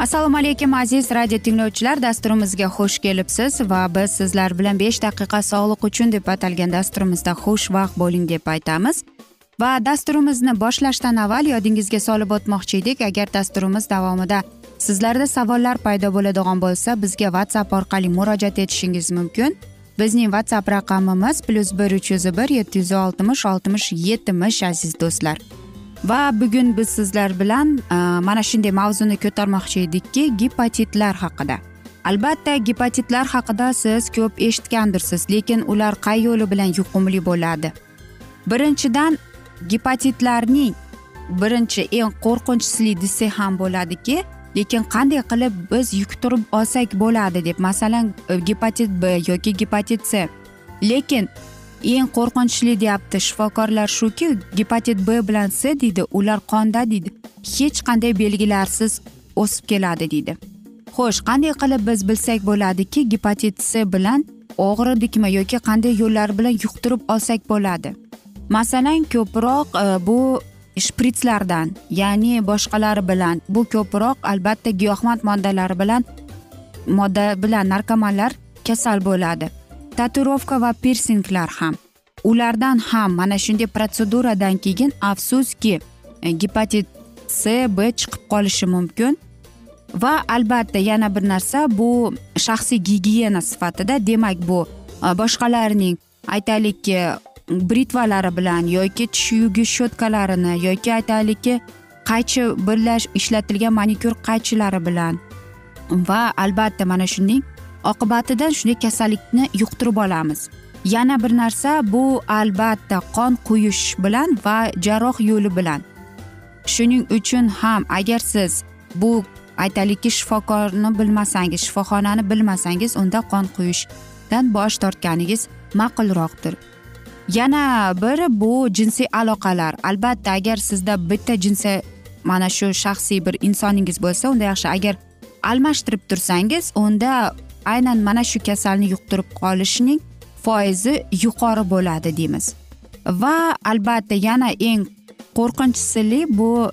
assalomu alaykum aziz radio tinglovchilar. Dasturimizga xush kelibsiz va biz sizlar bilan besh daqiqa sog'liq uchun deb atalgan dasturimizda xushvaqt bo'ling deb aytamiz. Va dasturimizni boshlashdan avval yodingizga solib o'tmoqchi edik. Agar dasturimiz davomida sizlarda savollar paydo bo'ladigan bo'lsa bizga whatsapp orqali murojaat etishingiz mumkin. Bizning whatsapp raqamimiz plyus bir uch yuz bir yetti yuz oltmish oltmish yetmish aziz do'stlar. Va bugun biz sizlar bilan e, mana shunday mavzuni ko'tarmoqchi edikki gepatitlar haqida. Albatta gepatitlar haqida siz ko'p eshitgandirsiz lekin ular qay yo'li bilan yuqumli bo'ladi? Birinchidan gepatitlarning birinchi eng qo'rqinchlisi desak ham bo'ladiki lekin qanday qilib biz yuqtirib olsak bo'ladi deb masalan e, gepatit b yoki gepatit c. Lekin eng qo'rqinchli deyapti. Shifokorlar shuki gepatit b bilan c deydi ular qonda deydi. Hech qanday belgilarsiz o'sib keladi deydi. Xo'sh qanday qilib biz bilsak bo'ladiki gepatit c bilan og'ridikmi yoki qanday yo'llar bilan yuqtirib olsak bo'ladi? Masalan ko'proq e, bu shpritslardan ya'ni boshqalari bilan bu ko'proq albatta giyohvand moddalari bilan modda bilan narkomanlar kasal bo'ladi. Tatuirovka va pirsinglar ham. Ulardan ham mana shunday protseduradan keyin afsuski e, gepatit c b chiqib qolishi mumkin. Va albatta yana bir narsa bu shaxsiy gigiyena sifatida demak bu e, boshqalarning aytaylikki britvalari bilan yoki tish yugish shotkalarini yoki aytaylikki qaychi birlash ishlatilgan manikyur qaychilari bilan va albatta mana shuning oqibatidan shunday kasallikni yuqtirib olamiz. Yana bir narsa bu albatta qon quyish bilan va jarroh yo'li bilan. Shuning uchun ham agar siz bu aytaylikki shifokorni bilmasangiz shifoxonani bilmasangiz unda qon quyishdan bosh tortganingiz ma'qulroqdir. Yana biri bu jinsiy aloqalar. Albatta agar sizda bitta jinsiy mana shu shaxsiy bir insoningiz bo'lsa unda yaxshi. Agar almashtirib tursangiz unda aynan mana shu kasalni yuqtirib qolishning foizi yuqori bo'ladi deymiz. Va albatta yana eng qo'rqinchlisi bu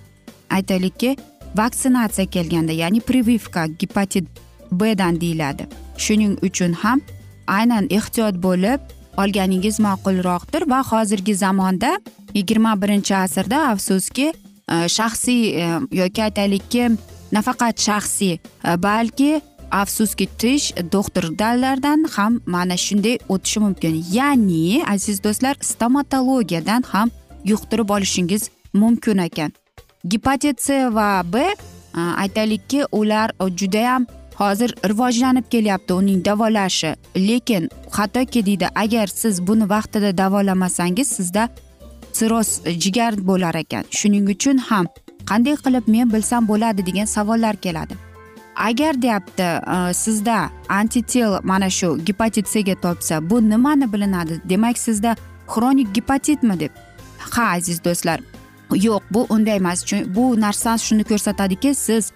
aytaylikki vaksinatsiya kelganda ya'ni privivka gepatit b dan deyiladi. Shuning uchun ham aynan ehtiyot bo'lib olganingiz ma'qulroqdir va hozirgi zamonda yigirma birinchi asrda afsuski e, shaxsiy e, yoki aytaylikki nafaqat shaxsiy e, balki afsuski tish doktorlardan ham mana shunday o'tishi mumkin. Ya'ni aziz do'stlar stomatologiyadan ham yuqtirib olishingiz mumkin ekan. Gepatit c va b e, aytaylikki ular judayam hozir rivojlanib kelyapti uning davolashi. Lekin hattoki deydi agar siz buni vaqtida davolamasangiz sizda sirroz jigar bo'lar ekan. Shuning uchun ham qanday qilib men bilsam bo'ladi degan savollar keladi. Agar deyapti e, sizda antitel mana shu gepatit cga topsa bu nimani bilinadi? Demak sizda xronik gepatitmi deb? Ha aziz do'stlar yo'q bu unday emas. Chunki bu narsa shuni ko'rsatadiki siz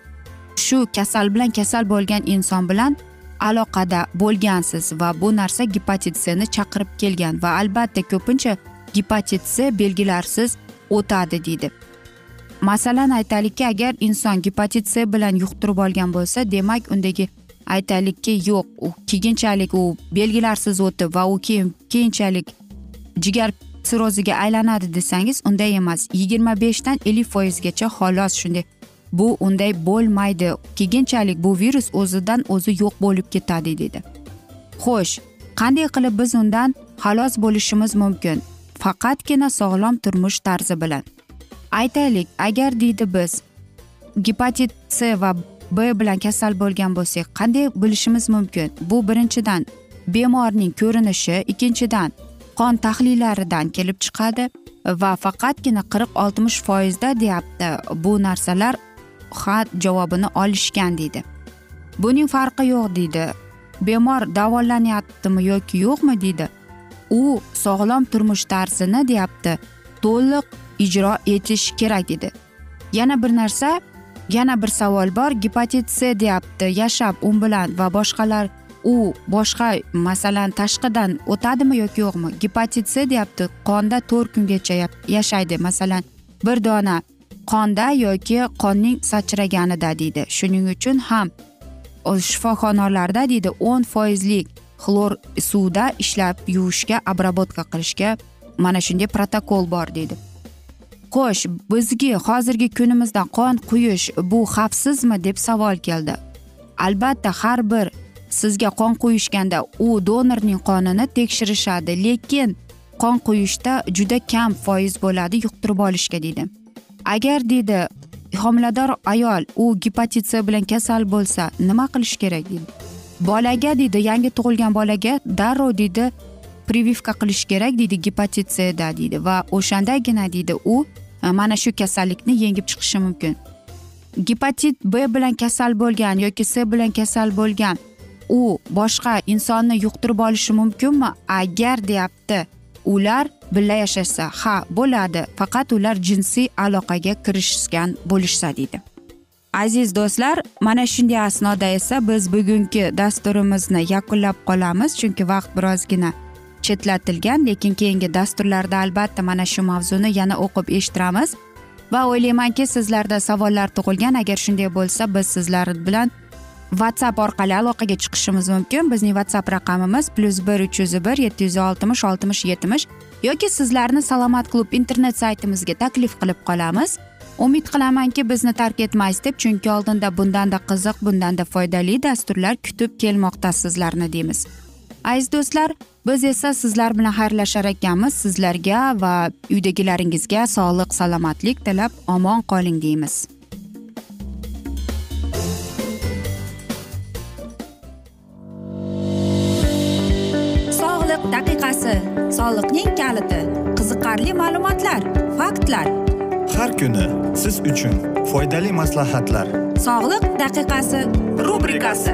shu kasal bilan kasal bo'lgan inson bilan aloqada bo'lgansiz va bu narsa gepatit cni chaqirib kelgan va albatta ko'pincha gepatit c belgilarsiz o'tadi deydi. Masalan aytaylikki agar inson gepatit c bilan yuqtirib olgan bo'lsa demak undagi aytaylikki yo'q u keyinchalik u belgilarsiz o'tib va u keyin keyinchalik jigar sirroziga aylanadi desangiz unday emas. Yigirma beshdan ellik foizgacha xolos shunday. Bu unday bo'lmaydi. Keyinchalik bu virus o'zidan o'zi yo'q bo'lib ketadi dedi xo'sh qanday qilib biz undan xalos bo'lishimiz mumkin? Faqatgina sog'lom turmush tarzi bilan. Aytaylik agar deydi biz gepatit c va b bilan kasal bo'lgan bo'lsak qanday bilishimiz mumkin? Bu birinchidan bemorning ko'rinishi ikkinchidan qon tahlillaridan kelib chiqadi va faqatgina qirq oltmish foizda deyapti. Bu narsalar ha javobini olishgan deydi. Buning farqi yo'q deydi. Bemor davolanyaptimi yoki yo'qmi deydi. U sog'lom turmush tarzini deyapti. To'liq ijro etish kerak dedi yana bir narsa yana bir savol bor. Gepatit c deyapti. Yashab u bilan va boshqalar u boshqa masalan tashqidan o'tadimi yoki yo'qmi? Gepatit c deyapti. Qonda to'rt kungacha yashaydi. Masalan bir dona qonda yoki qonning sachraganida deydi. Shuning uchun ham shifoxonalarda deydi o'n foizlik xlor suvda ishlab yuvishga обработка qilishga mana shunday protokol bor deydi. Xo'sh bizga hozirgi kunimizda qon quyish bu xavfsizmi deb savol keldi. Albatta har bir sizga qon quyishganda u donorning qonini tekshirishadi lekin qon quyishda juda kam foiz bo'ladi yuqtirib olishga deydi. Agar deydi homilador ayol u gepatit c bilan kasal bo'lsa nima qilish kerak deydi. Bolaga deydi yangi tug'ilgan bolaga darrov deydi privivka qilish kerak deydi gepatit cda deydi. Va o'shandagina deydi u e, mana shu kasallikni yengib chiqishi mumkin. Gepatit b bilan kasal bo'lgan yoki c bilan kasal bo'lgan u boshqa insonni yuqtirib olishi mumkinmi? Agar deyapti ular birga yashashsa ha bo'ladi. Faqat ular jinsiy aloqaga kirishgan bo'lishsa deydi. Aziz do'stlar mana shunday asnoda esa biz bugungi dasturimizni yakunlab qolamiz. Chunki vaqt birozgina chetlatilgan lekin keyingi dasturlarda albatta mana shu mavzuni yana o'qib eshittiramiz. Va o'ylaymanki sizlarda savollar tug'ilgan. Agar shunday bo'lsa biz sizlar bilan whatsapp orqali aloqaga chiqishimiz mumkin. Bizning whatsapp raqamimiz plyus bir uch yuz bir yetti yuz oltmish oltmish yetmish yoki sizlarni salomat klub internet saytimizga taklif qilib qolamiz. Umid qilamanki bizni tark etmaysiz deb chunki oldinda bundanda qiziq bundanda foydali dasturlar kutib kelmoqda sizlarni deymiz. Aziz do'stlar biz esa sizlar bilan xayrlashar ekanmiz. Sizlarga va uydagilaringizga sog'lik salomatlik tilab omon qoling deymiz. Sog'liq daqiqasi soliqning kaliti qiziqarli ma'lumotlar faktlar. Har kuni siz uchun foydali maslahatlar. Sog'liq daqiqasi rubrikasi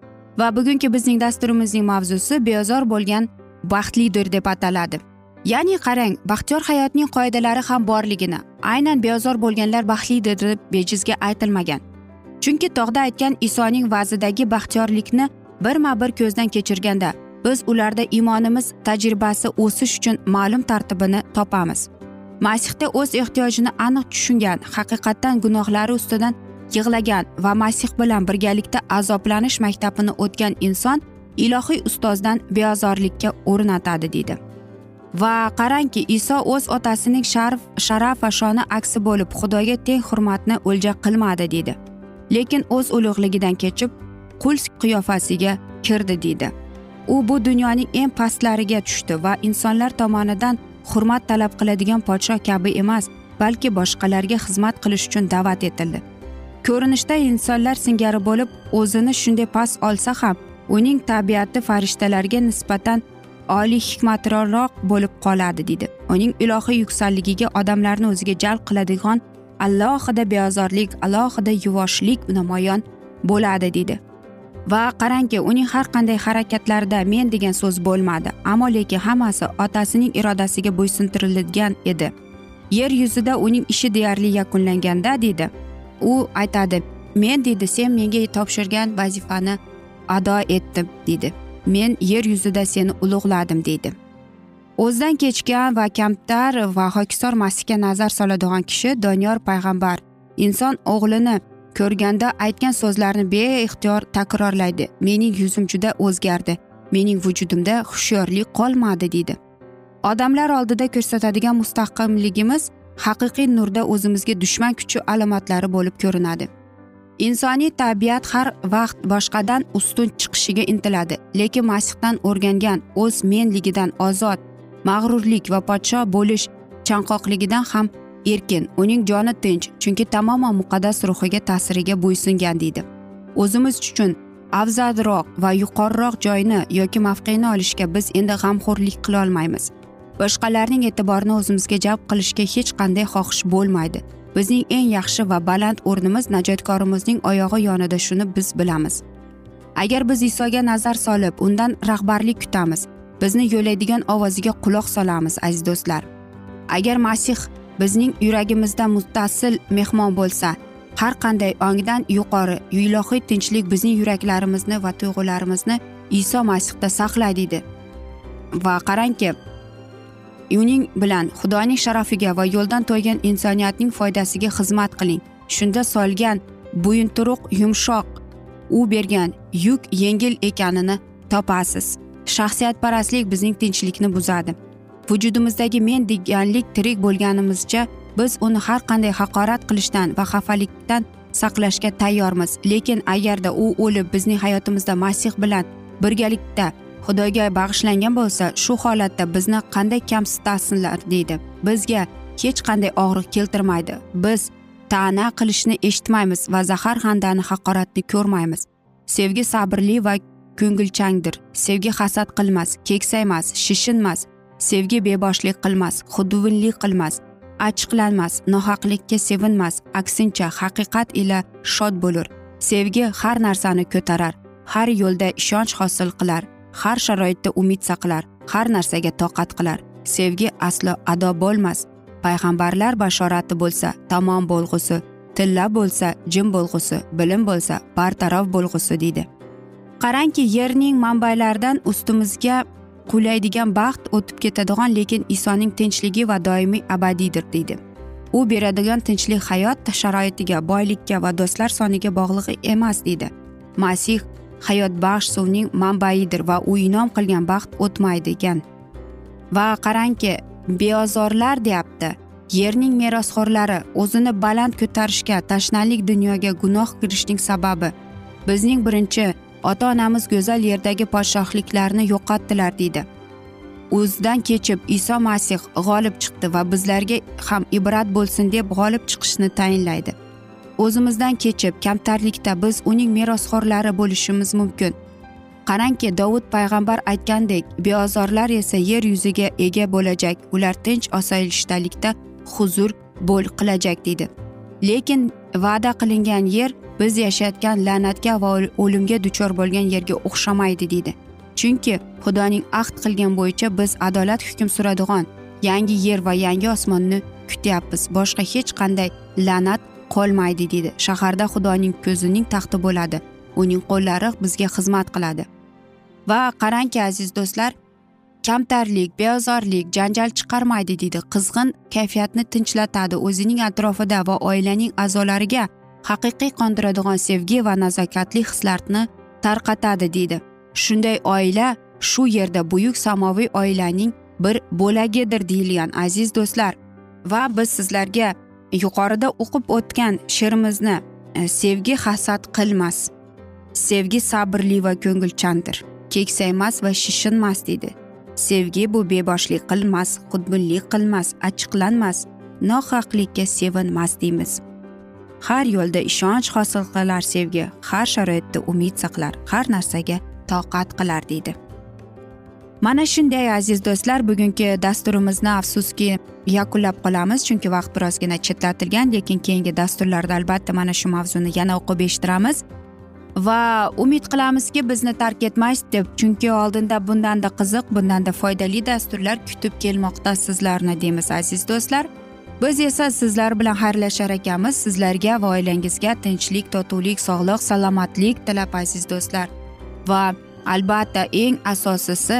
Va bugungi bizning dasturimizning mavzusi beozor bo'lgan baxtlidir deb ataladi. Ya'ni qarang baxtiyor hayotning qoidalari ham borligini aynan beozor bo'lganlar baxtlidir deb bejizga aytilmagan. Chunki tog'da aytgan isoning va'zidagi baxtiyorlikni birma bir ko'zdan kechirganda biz ularda iymonimiz tajribasi o'sish uchun ma'lum tartibini topamiz. Masihda o'z ehtiyojini aniq tushungan haqiqatdan gunohlari ustidan yig'lagan va masih bilan birgalikda azoblanish maktabini o'tgan inson ilohiy ustozdan beozorlikka o'rnatadi deydi va qarangki iso o'z otasining sharf sharaf va shoni aksi bo'lib xudoga teng hurmatni o'lja qilmadi deydi lekin o'z ulug'ligidan kechib qul qiyofasiga kirdi deydi u bu dunyoning eng pastlariga tushdi va insonlar tomonidan hurmat talab qiladigan podshoh kabi emas balki boshqalarga xizmat qilish uchun da'vat etildi. Ko'rinishda insonlar singari bo'lib o'zini shunday past olsa ham uning tabiati farishtalarga nisbatan oliy hikmatliroq bo'lib qoladi deydi uning ilohiy yuksalligiga odamlarni o'ziga jalb qiladigan alohida beozorlik alohida yuvoshlik namoyon bo'ladi deydi va qarangki uning har qanday harakatlarida men degan so'z bo'lmadi ammo lekin hammasi otasining irodasiga bo'ysuntirilgan edi. Yer yuzida uning ishi deyarli yakunlanganda deydi u aytadi men deydi sen menga topshirgan vazifani ado etdim deydi. Men yer yuzida seni ulug'ladim deydi. O'zidan kechgan va kamtar va hokisor masihga nazar soladigan kishi doniyor payg'ambar inson o'g'lini ko'rganda aytgan so'zlarini beixtiyor takrorlaydi. Mening yuzim juda o'zgardi mening vujudimda hushyorlik qolmadi deydi. Odamlar oldida ko'rsatadigan mustahkamligimiz haqiqiy nurda o'zimizga dushman kuchi alomatlari bo'lib ko'rinadi. Insoniy tabiat har vaqt boshqadan ustun chiqishiga intiladi lekin masihdan o'rgangan o'z menligidan ozod mag'rurlik va podsho bo'lish chanqoqligidan ham erkin uning joni tinch chunki tamoman muqaddas ruhiga ta'siriga bo'ysungan deydi. O'zimiz uchun afzalroq va yuqoriroq joyni yoki mavqeni olishga biz endi g'amxo'rlik qilolmaymiz. Boshqalarning e'tiborini o'zimizga jalb qilishga hech qanday xohish bo'lmaydi. Bizning eng yaxshi va baland o'rnimiz najotkorimizning oyog'i yonida shuni biz bilamiz. Agar biz isoga nazar solib undan rahbarlik kutamiz. Bizni yo'laydigan ovoziga quloq solamiz aziz do'stlar. Agar masih bizning yuragimizda muttasil mehmon bo'lsa har qanday ongdan yuqori ilohiy tinchlik bizning yuraklarimizni va tuyg'ularimizni iso masihda saqlaydi deydi. Va qarangki uning bilan xudoning sharafiga va yo'ldan toygan insoniyatning foydasiga xizmat qiling. Shunda solgan bo'yinturuq yumshoq u bergan yuk yengil ekanini topasiz. Shaxsiyatparastlik bizning tinchlikni buzadi. Vujudimizdagi men deganlik tirik bo'lganimizcha biz uni har qanday haqorat qilishdan va xafalikdan saqlashga tayyormiz. Lekin agarda u o'lib bizning hayotimizda masih bilan birgalikda xudoga bag'ishlangan bo'lsa shu holatda bizni qanday kamsitasinlar deydi. Bizga hech qanday og'riq keltirmaydi. Biz ta'na qilishni eshitmaymiz va zahar handani haqoratni ko'rmaymiz. Sevgi sabrli va ko'ngilchangdir. Sevgi hasad qilmas keksaymas shishinmas. Sevgi beboshlik qilmas xudbinlik qilmas achchiqlanmas nohaqlikka sevinmas aksincha haqiqat ila shod bo'lur. Sevgi har narsani ko'tarar har yo'lda ishonch hosil qilar. Har sharoitda umid saqlar har narsaga toqat qilar. Sevgi aslo ado bo'lmas. Payg'ambarlar bashorati bo'lsa tamom bo'lg'usi tilla bo'lsa jim bo'lg'usi bilim bo'lsa bartaraf bo'lg'usi deydi. Qarangki yerning manbalaridan ustimizga qulaydigan baxt o'tib ketadigan lekin isoning tinchligi va doimiy abadiydir deydi. U beradigan tinchlik hayot sharoitiga boylikka va do'stlar soniga bog'liq emas deydi. Masih hayotbaxsh suvning manbaidir va u inom qilgan baxt o'tmaydi ekan. Va qarangki beozorlar deyapti yerning merosxo'rlari o'zini baland ko'tarishga tashnalik dunyoga gunoh kirishning sababi. Bizning birinchi ota onamiz go'zal yerdagi podshohliklarni yo'qotdilar deydi. O'zidan kechib iso masih g'olib chiqdi va bizlarga ham ibrat bo'lsin deb g'olib chiqishni tayinlaydi. O'zimizdan kechib kamtarlikda biz uning merosxo'rlari bo'lishimiz mumkin. Qarangki dovud payg'ambar aytgandek beozorlar esa yer yuziga ega bo'lajak ular tinch osoyishtalikda huzur bo'l qilajak deydi. Lekin va'da qilingan yer biz yashayotgan la'natga va o'limga duchor bo'lgan yerga o'xshamaydi deydi. Chunki xudoning ahd qilgan bo'yicha biz adolat hukm suradigan yangi yer va yangi osmonni kutyapmiz. Boshqa hech qanday la'nat qolmaydi deydi shaharda xudoning ko'zining taxti bo'ladi. Uning qo'llari bizga xizmat qiladi. Va qarangki aziz do'stlar kamtarlik beozorlik janjal chiqarmaydi deydi qizg'in kayfiyatni tinchlatadi o'zining atrofida va oilaning a'zolariga haqiqiy qondiradigan sevgi va nazokatli hislarni tarqatadi deydi shunday oila shu yerda buyuk samoviy oilaning bir bo'lagidir deyilgan aziz do'stlar. Va biz sizlarga yuqorida o'qib o'tgan she'rimizni e, sevgi hasad qilmas sevgi sabrli va ko'ngilchandir keksaymas va shishinmas deydi sevgi bu beboshlik qilmas xudbinlik qilmas achchiqlanmas nohaqlikka sevinmas deymiz. Har yo'lda ishonch hosil qilar sevgi har sharoitda umid saqlar har narsaga toqat qilar deydi. Mana shunday aziz do'stlar bugungi dasturimizni afsuski yakunlab qolamiz chunki vaqt birozgina chetlatilgan lekin keyingi dasturlarda albatta mana shu mavzuni yana o'qib eshittiramiz. Va umid qilamizki bizni tark etmaysiz deb chunki oldinda bundanda qiziq bundanda foydali dasturlar kutib kelmoqda sizlarni deymiz aziz do'stlar. Biz esa sizlar bilan xayrlashar ekanmiz sizlarga va oilangizga tinchlik totuvlik sog'lik salomatlik tilab aziz do'stlar. Va albatta eng asosiysi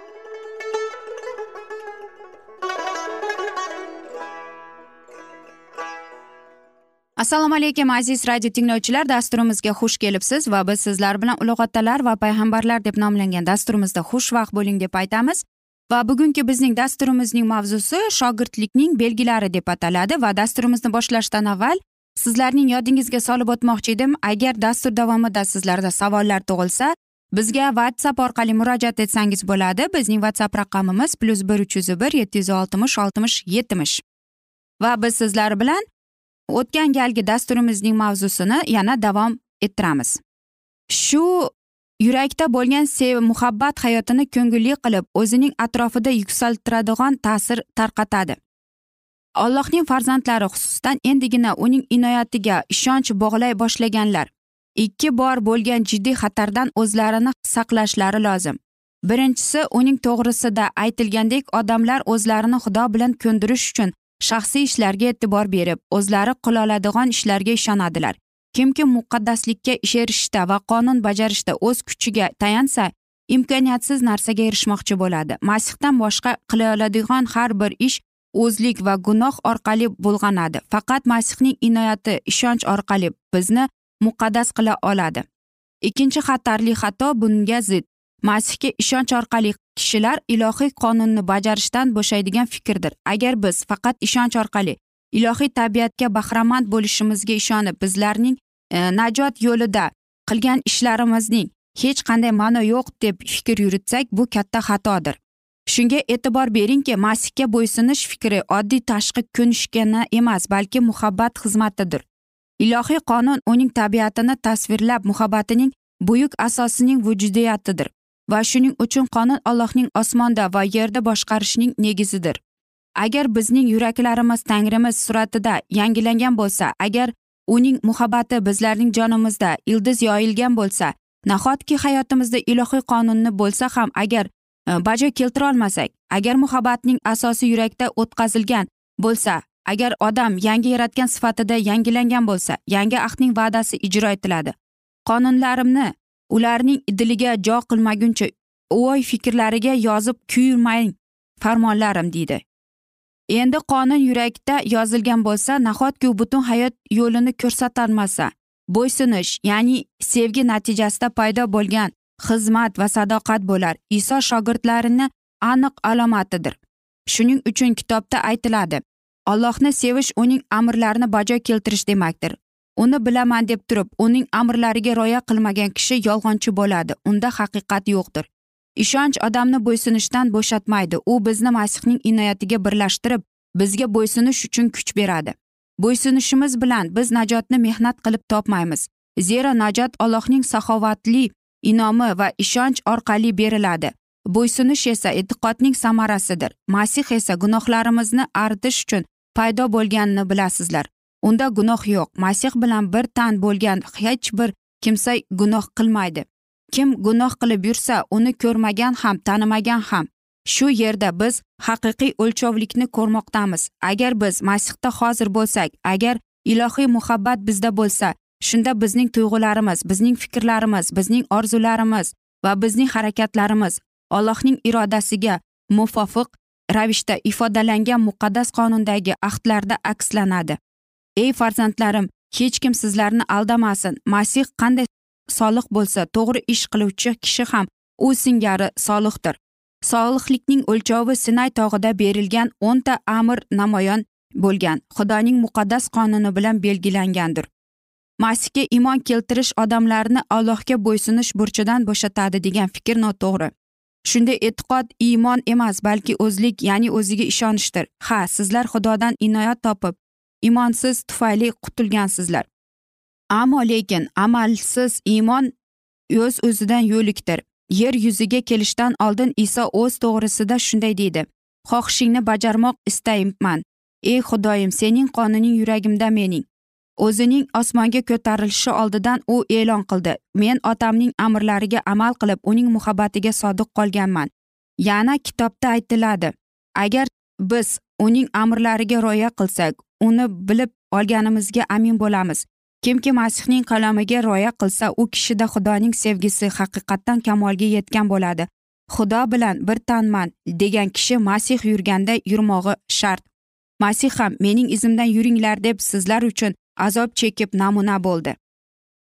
Assalomu alaykum aziz radio tinglovchilar. Dasturimizga xush kelibsiz va biz sizlar bilan ulug' otalar va payg'ambarlar deb nomlangan dasturimizda xushvaqt bo'ling deb aytamiz. Va bugungi bizning dasturimizning mavzusi shogirdlikning belgilari deb ataladi va dasturimizni boshlashdan avval sizlarning yodingizga solib o'tmoqchi edim. Agar dastur davomida sizlarda savollar tug'ilsa bizga whatsapp orqali murojaat etsangiz bo'ladi. Bizning whatsapp raqamimiz plyus bir uch yuz bir yetti yuz oltmish oltmish yetmish. Va biz sizlar bilan o'tgan galgi dasturimizning mavzusini yana davom ettiramiz. Shu yurakda bo'lgan sev muhabbat hayotini ko'ngilli qilib o'zining atrofida yuksaltiradigan ta'sir tarqatadi. Allohning farzandlari xususan endigina uning inoyatiga ishonch bog'lay boshlaganlar. Ikki bor bo'lgan jiddiy xatardan o'zlarini saqlashlari lozim. Birinchisi uning to'g'risida aytilgandek odamlar o'zlarini xudo bilan ko'ndirish uchun shaxsiy ishlarga e'tibor berib o'zlari qiloladigan ishlarga ishonadilar. Kimki muqaddaslikka erishishda va qonun bajarishda o'z kuchiga tayansa imkoniyatsiz narsaga erishmoqchi bo'ladi. Masihdan boshqa qila oladigan har bir ish o'zlik va gunoh orqali bulg'anadi faqat masihning inoyati ishonch orqali bizni muqaddas qila oladi. Ikkinchi xatarli xato bunga zid. Masihga ishonch orqali kishilar ilohiy qonunni bajarishdan bo'shaydigan fikrdir. Agar biz faqat ishonch orqali ilohiy tabiatga bahramand bo'lishimizga ishonib bizlarning e, najot yo'lida qilgan ishlarimizning hech qanday ma'no yo'q deb fikr yuritsak bu katta xatodir. Shunga e'tibor beringki masihga bo'ysunish fikri oddiy tashqi ko'nishgani emas balki muhabbat xizmatidir. Ilohiy qonun uning tabiatini tasvirlab muhabbatining buyuk asosining vujudiyatidir. Va shuning uchun qonun allohning osmonda va yerda boshqarishining negizidir. Agar bizning yuraklarimiz tangrimiz suratida yangilangan bo'lsa agar uning muhabbati bizlarning jonimizda ildiz yoyilgan bo'lsa nahotki hayotimizda ilohiy qonunni bo'lsa ham agar e, bajo keltirolmasak agar muhabbatning asosi yurakda o'tkazilgan bo'lsa agar odam yangi yaratgan sifatida yangilangan bo'lsa yangi ahdning va'dasi ijro etiladi. Qonunlarimni ularning diliga jo qilmaguncha o'y fikrlariga yozib kuyurmang farmonlarim deydi. Endi qonun yurakda yozilgan bo'lsa nahotki u butun hayot yo'lini ko'rsatolmasa bo'ysunish ya'ni sevgi natijasida paydo bo'lgan xizmat va sadoqat bo'lar. Iso shogirdlarini aniq alomatidir. Shuning uchun kitobda aytiladi allohni sevish uning amrlarini bajo keltirish demakdir. Uni bilaman deb turib uning amrlariga rioya qilmagan kishi yolg'onchi bo'ladi. Unda haqiqat yo'qdir. Ishonch odamni bo'ysunishdan bo'shatmaydi. U bizni masihning inoyatiga birlashtirib bizga bo'ysunish uchun kuch beradi. Bo'ysunishimiz bilan biz najotni mehnat qilib topmaymiz. Zero najot allohning saxovatli inomi va ishonch orqali beriladi. Bo'ysunish esa e'tiqodning samarasidir. Masih esa gunohlarimizni artish uchun paydo bo'lganini bilasizlar. Unda gunoh yo'q. Masih bilan bir tan bo'lgan hech bir kimsa gunoh qilmaydi. Kim gunoh qilib yursa uni ko'rmagan ham tanimagan ham. Shu yerda biz haqiqiy o'lchovlikni ko'rmoqdamiz. Agar biz masihda hozir bo'lsak agar ilohiy muhabbat bizda bo'lsa shunda bizning tuyg'ularimiz bizning fikrlarimiz bizning orzularimiz va bizning harakatlarimiz allohning irodasiga muvofiq ravishda ifodalangan muqaddas qonundagi ahdlarda akslanadi. Ey farzandlarim hech kim sizlarni aldamasin. Masih qanday solih bo'lsa to'g'ri ish qiluvchi kishi ham u singari solihdir solihlikning o'lchovi sinay tog'ida berilgan o'nta amr namoyon bo'lgan. Xudoning muqaddas qonuni bilan belgilangandir. Masihga iymon keltirish odamlarni allohga bo'ysunish burchidan bo'shatadi degan fikr noto'g'ri. Shunday e'tiqod iymon emas balki o'zlik ya'ni o'ziga ishonishdir. Ha sizlar xudodan inoyat topib imonsiz tufayli qutulgansizlar. Ammo lekin amalsiz iymon o'z o'zidan yo'likdir. Yer yuziga kelishdan oldin iso o'z to'g'risida shunday deydi. Xohishingni bajarmoq istayman ey xudoyim sening qonuning yuragimda mening. O'zining osmonga ko'tarilishi oldidan u e'lon qildi. Men otamning amrlariga amal qilib uning muhabbatiga sodiq qolganman. Yana kitobda aytiladi agar biz uning amrlariga rioya qilsak uni bilib olganimizga amin bo'lamiz. Kimki masihning qalamiga rioya qilsa u kishida xudoning sevgisi haqiqatdan kamolga yetgan bo'ladi. Xudo bilan bir tanman degan kishi masih yurganda yurmog'i shart. Masih ham mening izimdan yuringlar deb sizlar uchun azob chekib namuna bo'ldi.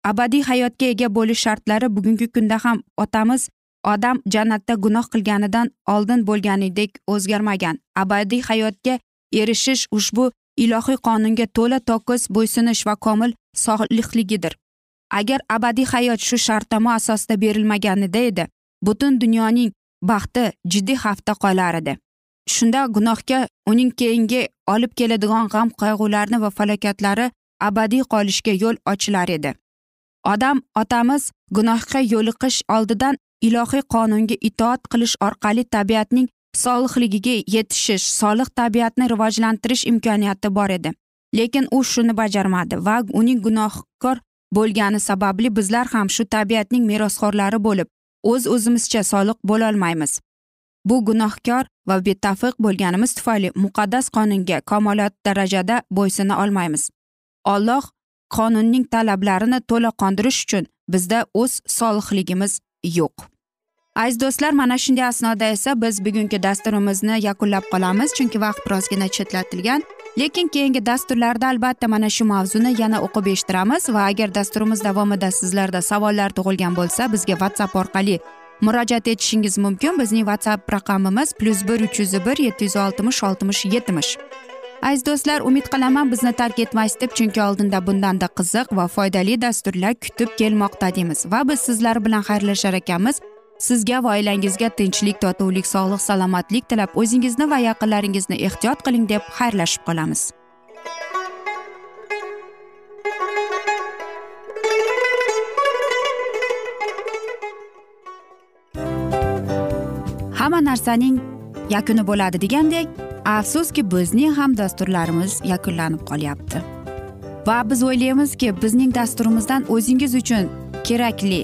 Abadiy hayotga ega bo'lish shartlari bugungi kunda ham otamiz odam jannatda gunoh qilganidan oldin bo'lganidek o'zgarmagan. Abadiy hayotga erishish ushbu ilohiy qonunga to'la to'kis bo'ysunish va komil solihligidir agar abadiy hayot shu shartnoma asosida berilmaganida edi butun dunyoning baxti jiddiy xavfda qolar edi. Shunda gunohga uning keyingi olib keladigan g'am qayg'ularni va falokatlari abadiy qolishga yo'l ochilar edi. Odam otamiz gunohga yo'liqish oldidan ilohiy qonunga itoat qilish orqali tabiatning solihligiga yetishish solih tabiatni rivojlantirish imkoniyati bor edi. Lekin u shuni bajarmadi va uning gunohkor bo'lgani sababli bizlar ham shu tabiatning merosxo'rlari bo'lib o'z o'zimizcha solih bo'lolmaymiz. Bu gunohkor va betafiq bo'lganimiz tufayli muqaddas qonunga kamolat darajada bo'ysuna olmaymiz. Olloh qonunning talablarini to'la qondirish uchun bizda o'z solihligimiz yo'q. Aziz do'stlar mana shunday asnoda esa biz bugungi dasturimizni yakunlab qolamiz chunki vaqt birozgina chetlatilgan. Lekin keyingi dasturlarda albatta mana shu mavzuni yana o'qib eshittiramiz va agar dasturimiz davomida sizlarda savollar tug'ilgan bo'lsa bizga whatsapp orqali murojaat etishingiz mumkin. Bizning whatsapp raqamimiz plyus bir uch yuz bir yetti yuz oltmish oltmish yetmish aziz do'stlar umid qilaman bizni tark etmaysiz deb chunki oldinda bundanda qiziq va foydali dasturlar kutib kelmoqda deymiz. Va biz sizlar bilan xayrlashar ekanmiz. Sizga va oilangizga tinchlik totuvlik sog'lik salomatlik tilab o'zingizni va yaqinlaringizni ehtiyot qiling deb xayrlashib qolamiz. Hamma narsaning yakuni bo'ladi degandek afsuski bizning ham dasturlarimiz yakunlanib qolyapti. Va biz o'ylaymizki bizning dasturimizdan o'zingiz uchun kerakli